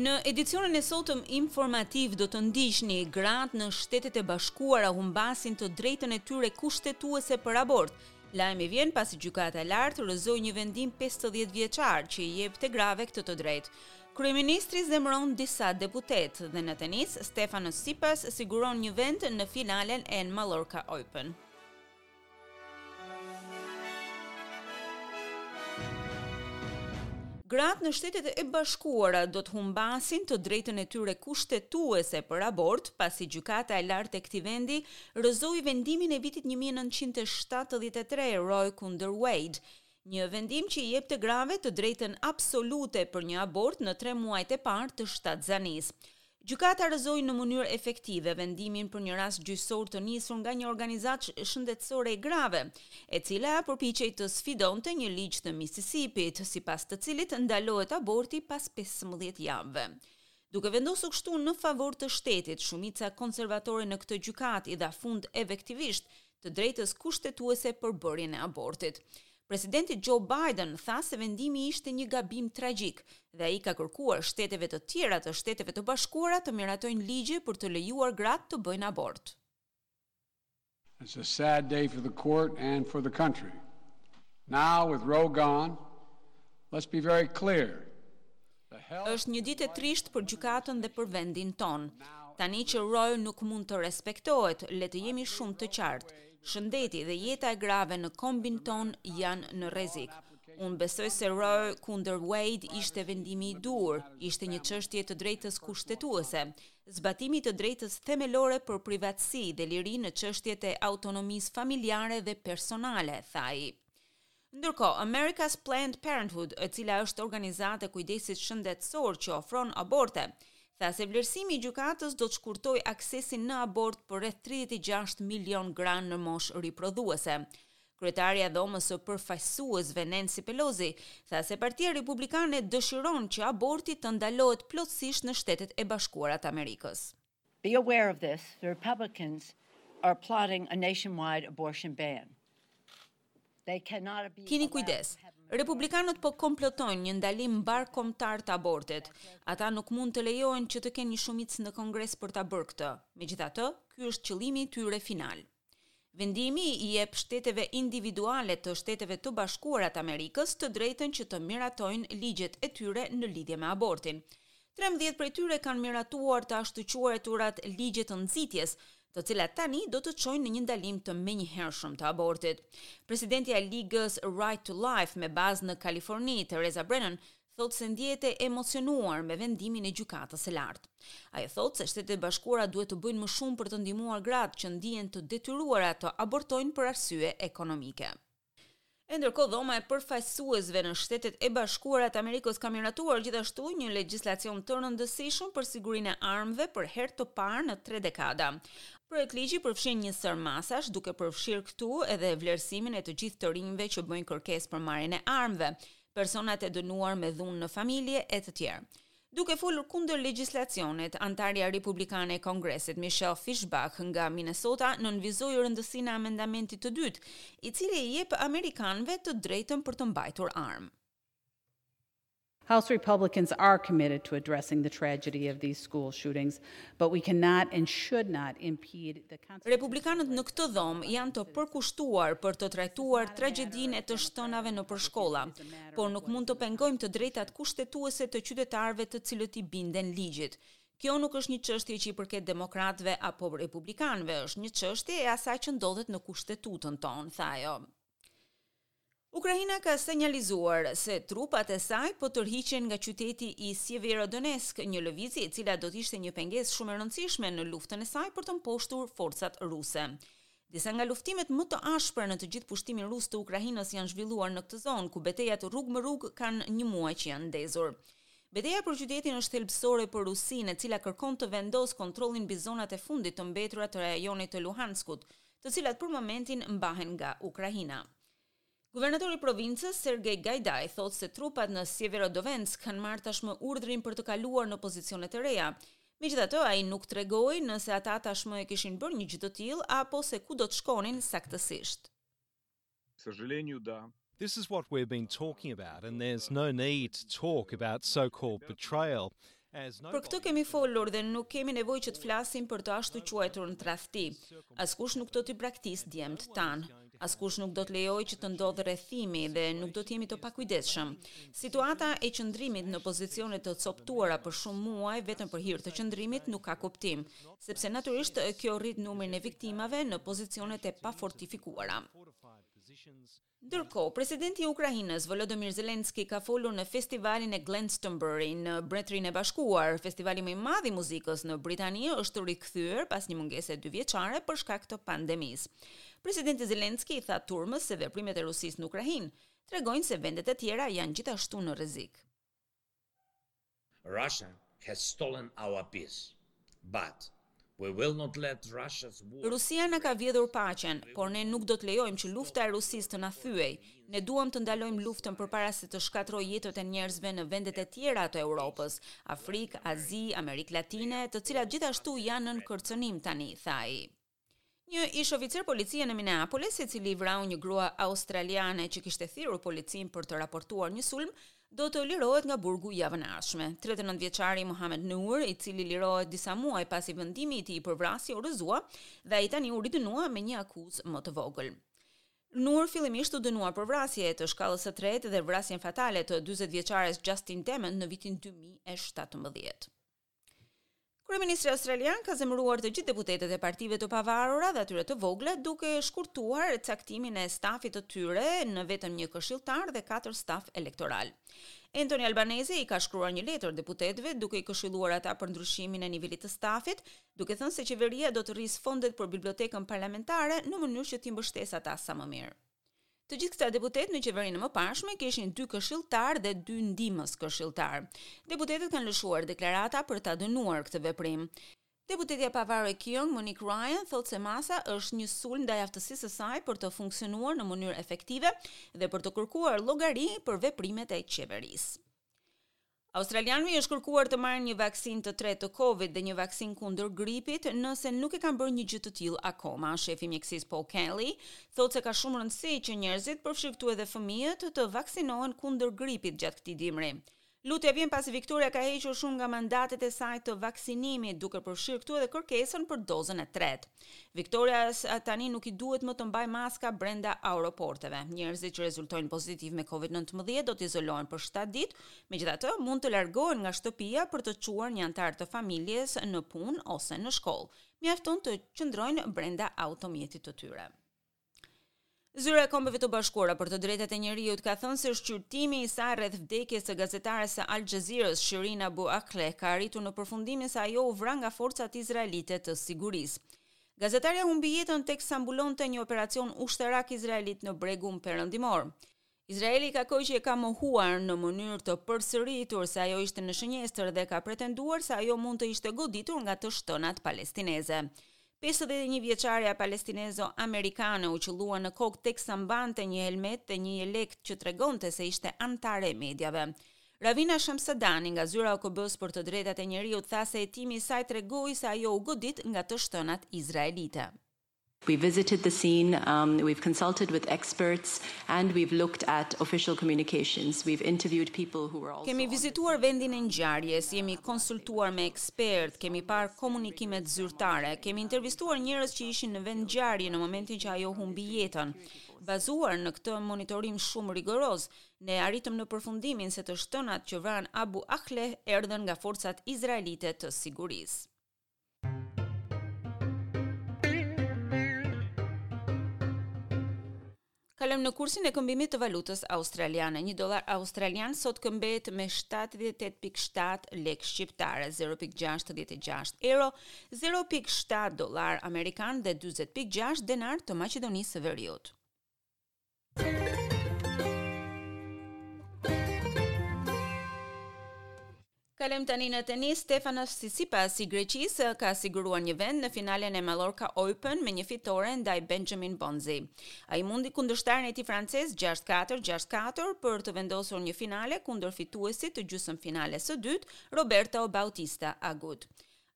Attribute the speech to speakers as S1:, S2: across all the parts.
S1: Në edicionin e sotëm informativ do të ndiqni gratë në Shtetet e Bashkuara humbasin të drejtën e tyre kushtetuese për abort. Lajmi vjen pasi Gjykata e Lartë rrëzoi një vendim 50 vjeçar që i jepte grave këtë të drejtë. Kryeministri zemëron disa deputetë dhe në tenis, Stefanos Tsitsipas siguron një vend në finalen e Mallorca Open. Gratë në Shtetet e Bashkuara do të humbasin të drejtën e tyre kushtetuese për abort, pasi Gjykata e Lartë e këtij vendi rrëzoi vendimin e vitit një mijë e nëntëqind e shtatëdhjetë e tre Roe kundër Wade, Një vendim që i jepte grave të drejtën absolute për një abort në tre muajt e parë të shtatzanisë. Gjykata rrëzoi në mënyrë efektive vendimin për një rast gjyqësor të nisur nga një organizatë shëndetësore e grave, e cila përpiqej të sfidonte një ligj të Mississippi-t, sipas të cilit ndalohet aborti pas pesëmbëdhjetë javëve. Duke vendosur kështu në favor të shtetit, shumica konservatore në këtë gjykatë i dha fund efektivisht të drejtës kushtetuese për bërjen e abortit. Presidenti Joe Biden tha se vendimi ishte një gabim tragjik dhe ai u ka kërkuar shteteve të tjera të Shteteve të Bashkuara të miratojnë ligje për të lejuar gratë të bëjnë abort.
S2: It's a sad day for the court and for the country. Now with Roe gone, let's be very clear.
S1: Është një ditë e trishtë për gjykatën dhe për vendin tonë. Tani që Roe nuk mund të respektohet, le të jemi shumë të qartë, shëndeti dhe jeta e grave në kombin tonë janë në rrezik. Unë besoj se Roe kundër Wade ishte vendimi i duhur, ishte një çështje e të drejtës kushtetuese, zbatim i të drejtës themelore për privatësi dhe liri në çështjet e autonomisë familjare dhe personale, tha ai. Ndërkohë, America's Planned Parenthood, e cila është organizatë e kujdesit shëndetësor që ofron aborte, tha se vlerësimi i gjykatës do të shkurtojë aksesin në abort për rreth 36 milionë gra në moshë riprodhuese. Kryetarja e Dhomës së Përfaqësuesve, Nancy Pelosi, tha se Partia Republikane dëshiron që aborti të ndalohet plotësisht në Shtetet e Bashkuara të Amerikës.
S3: Be aware of this, the Republicans are plotting a nationwide abortion ban.
S1: They cannot be Kini kujdes. Republikanët po komplotojnë një ndalim mbarëkombëtar të abortit. Ata nuk mund të lejohen që të kenë një shumicë në Kongres për ta bërë këtë. Megjithatë, ky është qëllimi i tyre final. Vendimi i jep shteteve individuale të Shteteve të Bashkuara të Amerikës të drejtën që të miratojnë ligjet e tyre në lidhje me abortin. Trembëdhjetë prej tyre kanë miratuar të ashtuquajturat ligje të nxitjes, të cilat tani do të çojnë në një ndalim të menjëhershëm të abortit. Presidentja e Ligës Right to Life me bazë në Kaliforni, Teresa Brennan, thotë se ndihet e emocionuar me vendimin e Gjykatës së Lartë. Ajo thotë se Shtetet e Bashkuara duhet të bëjnë më shumë për të ndihmuar gratë që ndihen të detyruara të abortojnë për arsye ekonomike. E ndërkohë Dhoma e Përfaqësuesve në Shtetet e Bashkuara të Amerikës ka miratuar gjithashtu një legjislacion të rëndësishëm për sigurinë e armëve për herë të parë në tre dekada. Projektligji përfshin një sërë masash, duke përfshirë këtu edhe vlerësimin e të gjithë të rinjve që bëjnë kërkesë për marrjen e armëve, personat e dënuar me dhunë në familje e të tjerë. Duke folur kundër legjislacionit, anëtarja republikane e Kongresit Michelle Fischbach nga Minnesota nënvizoi rëndësinë e amendamentit të dytë, i cili i jep amerikanëve të drejtën për të mbajtur armë.
S4: House Republicans are committed to addressing the tragedy of these school shootings.
S1: Republikanët në këtë dhomë janë të përkushtuar për të trajtuar tragjedinë e të shtënave nëpër shkolla, por nuk mund të pengojmë të drejtat kushtetuese të qytetarëve të cilët i binden ligjit. Kjo nuk është një çështje që i përket demokratëve apo republikanëve, është një çështje e asaj që ndodhet në Kushtetutën tonë, tha ajo. Ukraina ka sinjalizuar se trupat e saj po tërhiqen nga qyteti i Sievierodonetsk, një lëvizje e cila do të ishte një pengesë shumë e rëndësishme në luftën e saj për të mposhtur forcat ruse. Disa nga luftimet më të ashpra në të gjithë pushtimin rus të Ukrainës janë zhvilluar në këtë zonë, ku betejat rrugë më rrugë kanë një muaj që janë ndezur. Beteja për qytetin është thelbësore për Rusinë, e cila kërkon të vendosë kontrollin mbi zonat e fundit të mbetura të rajonit të Luhanskut, të cilat për momentin mbahen nga Ukraina. Guvernatori i provincës, Sergei Gaidai, thotë se trupat në Sjeverodonetsk kanë marrë tashmë urdhrin për të kaluar në pozicione të reja. Megjithatë, ai nuk tregoi nëse ata tashmë e kishin bërë një gjë të tillë apo se ku do të shkonin saktësisht.
S5: Së zhëlenj ju da. This is what we've been talking about and there's no need to talk about so called betrayal as nobody
S1: Për këtë kemi folur dhe nuk kemi nevojë që të flasim për të ashtuquajturën tradhti. Askush nuk do t'i braktisë djemtë tanë. Askush nuk do të lejojë që të ndodhë rrethimi dhe nuk do të jemi të pakujdesshëm. Situata e qëndrimit në pozicione të copëtuara për shumë muaj vetëm për hir të qëndrimit nuk ka kuptim. sepse natyrisht kjo rrit numrin e viktimave në pozicionet e pafortifikuara. Ndërkohë, presidenti i Ukrainës, Volodymyr Zelensky, ka folur në festivalin e Glastonbury në Mbretërinë e Bashkuar. Festivali më i madh i muzikës në Britani është rikthyer pas një mungese dyvjeçare për shkak të pandemisë. Presidenti Zelensky i tha turmës se veprimet e Rusisë në Ukrainë tregojnë se vendet e tjera janë gjithashtu në rrezik.
S6: Russia has stolen our peace, but we will not let Russia's war.
S1: Rusia na ka vjedhur paqen, por ne nuk do të lejojmë që lufta e Rusisë të na thyejë. Ne duam të ndalojmë luftën përpara se të shkatërrojë jetët e njerëzve në vendet e tjera të Europës, Afrikë, Azi, Amerikë Latine, të cilat gjithashtu janë nën kërcënim tani, tha ai. Një ish-oficer policie në Minneapolis, i cili vrau një grua australiane që kishte thirrur policinë për të raportuar një sulm, do të lirohet nga burgu javën e ardhshme. 39 vjeçari Mohamed Noor, i cili lirohet disa muaj pasi vendimi i tij për vrasje u rrëzua dhe ai tani u ridënua me një akuzë më të vogël. Noor fillimisht u dënua për vrasje të shkallës së tretë dhe vrasjen fatale të 40 vjeçares Justine Damond në vitin 2017. Kryeministri australian ka zemëruar të gjithë deputetët e partive të pavarura dhe atyre të vogla duke shkurtuar caktimin e stafit të tyre në vetëm një këshilltar dhe katër staf elektoral. Anthony Albanese i ka shkruar një letër deputetëve duke i këshilluar ata për ndryshimin e nivelit të stafit, duke thënë se qeveria do të rrisë fondet për bibliotekën parlamentare në mënyrë që t'i mbështesë ata sa më mirë. Të gjithë këta deputetë në qeverinë e mëparshme kishin dy këshilltarë dhe dy ndihmës këshilltarë. Deputetët kanë lëshuar deklarata për ta dënuar këtë veprim. Deputetja e pavarur e Kooyong, Monique Ryan, thotë se masa është një sulm ndaj aftësisë së saj për të funksionuar në mënyrë efektive dhe për të kërkuar llogari për veprimet e qeverisë. Australianëve i është kërkuar të marrin një vaksinë të tretë të Covid dhe një vaksinë kundër gripit, nëse nuk e kanë bërë një gjë të tillë akoma. Shefi i mjekësisë Paul Kelly thotë se ka shumë rëndësi që njerëzit, përfshirë këtu edhe fëmijët, të vaksinohen kundër gripit gjatë këtij dimri. Lutja vjen pasi Victoria ka hequr shumë nga mandatet e saj të vaksinimit, duke përfshirë këtu edhe kërkesën për dozën e tretë. Victoria tani nuk i duhet më të mbajë maska brenda aeroporteve. Njerëzit që rezultojnë pozitiv me COVID-19 do të izolohen për 7 ditë, Megjithatë, mund të largohen nga shtëpia për të çuar një anëtar të familjes në punë ose në shkollë. Mjafton të qëndrojnë brenda automjetit të tyre. Zyra e Kombeve të Bashkuara për të Drejtat e Njeriut ka thënë se shqyrtimi i saj rreth vdekjes së gazetares së Al Jazeera-s, Shireen Abu Akleh, ka arritur në përfundimin se ajo u vra nga forcat izraelite të sigurisë. Gazetarja humbi jetën teksa mbulonte një operacion ushtarak izraelit në Bregun Perëndimor. Izraeli ka kohë që e ka mohuar në mënyrë të përsëritur se ajo ishte në shënjestër dhe ka pretenduar se ajo mund të ishte goditur nga të shtënat palestineze. 51 vjeçarja palestinezo-amerikane u qëllua në kokë teksa mbante një helmetë dhe një jelek që tregonte se ishte anëtare e mediave. Ravina Shamdasani nga Zyra e OKB-së për të Drejtat e Njeriut tha se hetimi i saj tregoi se ajo u godit nga të shtënat izraelite.
S7: We visited the scene, we've consulted with experts and we've looked at official communications. We've interviewed people who were also on the scene.
S1: Kemi vizituar vendin e ngjarjes, jemi konsultuar me ekspertë, kemi parë komunikimet zyrtare, kemi intervistuar njerëz që ishin në vendngjarje në momentin që ajo humbi jetën. Bazuar në këtë monitorim shumë rigoroz, ne arritëm në përfundimin se të shtënat që vranë Abu Akleh erdhën nga forcat izraelite të sigurisë. Kalojmë në kursin e këmbimit të valutës australiane. Një dollar australian sot këmbehet me 78.7 lekë shqiptare, 0.66 euro, 0.7 dollar amerikan dhe 40.6 denarë të Maqedonisë së Veriut. Kalojmë tani në tenis. Stefanos Tsitsipas i Greqisë ka siguruar një vend në finalen e Mallorca Open me një fitore ndaj Benjamin Bonzi. Ai mundi kundërshtarin e tij francez 6-4, 6-4 për të vendosur një finale kundër fituesit të gjysmëfinales së dytë, Roberto Bautista Agut.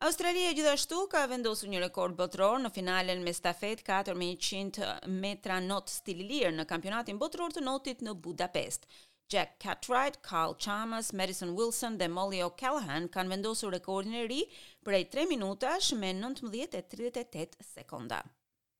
S1: Australia gjithashtu ka vendosur një rekord botëror në finalen me stafetë katër herë njëqind metra not stil i lirë në Kampionatin Botëror të Notit në Budapest. Jack Cartwright, Kyle Chalmers, Madison Wilson dhe Mollie O'Callaghan kanë vendosur rekordin e ri prej tre minutash me nëntëmbëdhjetë e tridhjetë e tetë sekonda.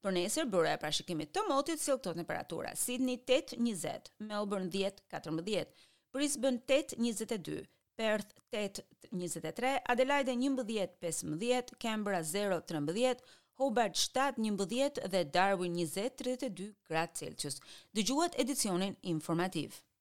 S1: Për nesër, Byroja e Parashikimit të Motit sjell këto temperatura: Sidni tetë, njëzet, Melbourne dhjetë, katërmbëdhjetë, Brisbane tetë, njëzet e dy, Perth tetë, njëzet e tre, Adelaide njëmbëdhjetë, pesëmbëdhjetë, Kanberra zero, trembëdhjetë, Hobart shtatë, njëmbëdhjetë dhe Darwin njëzet, tridhjetë e dy gradë Celsius. Dëgjuat edicionin informativ.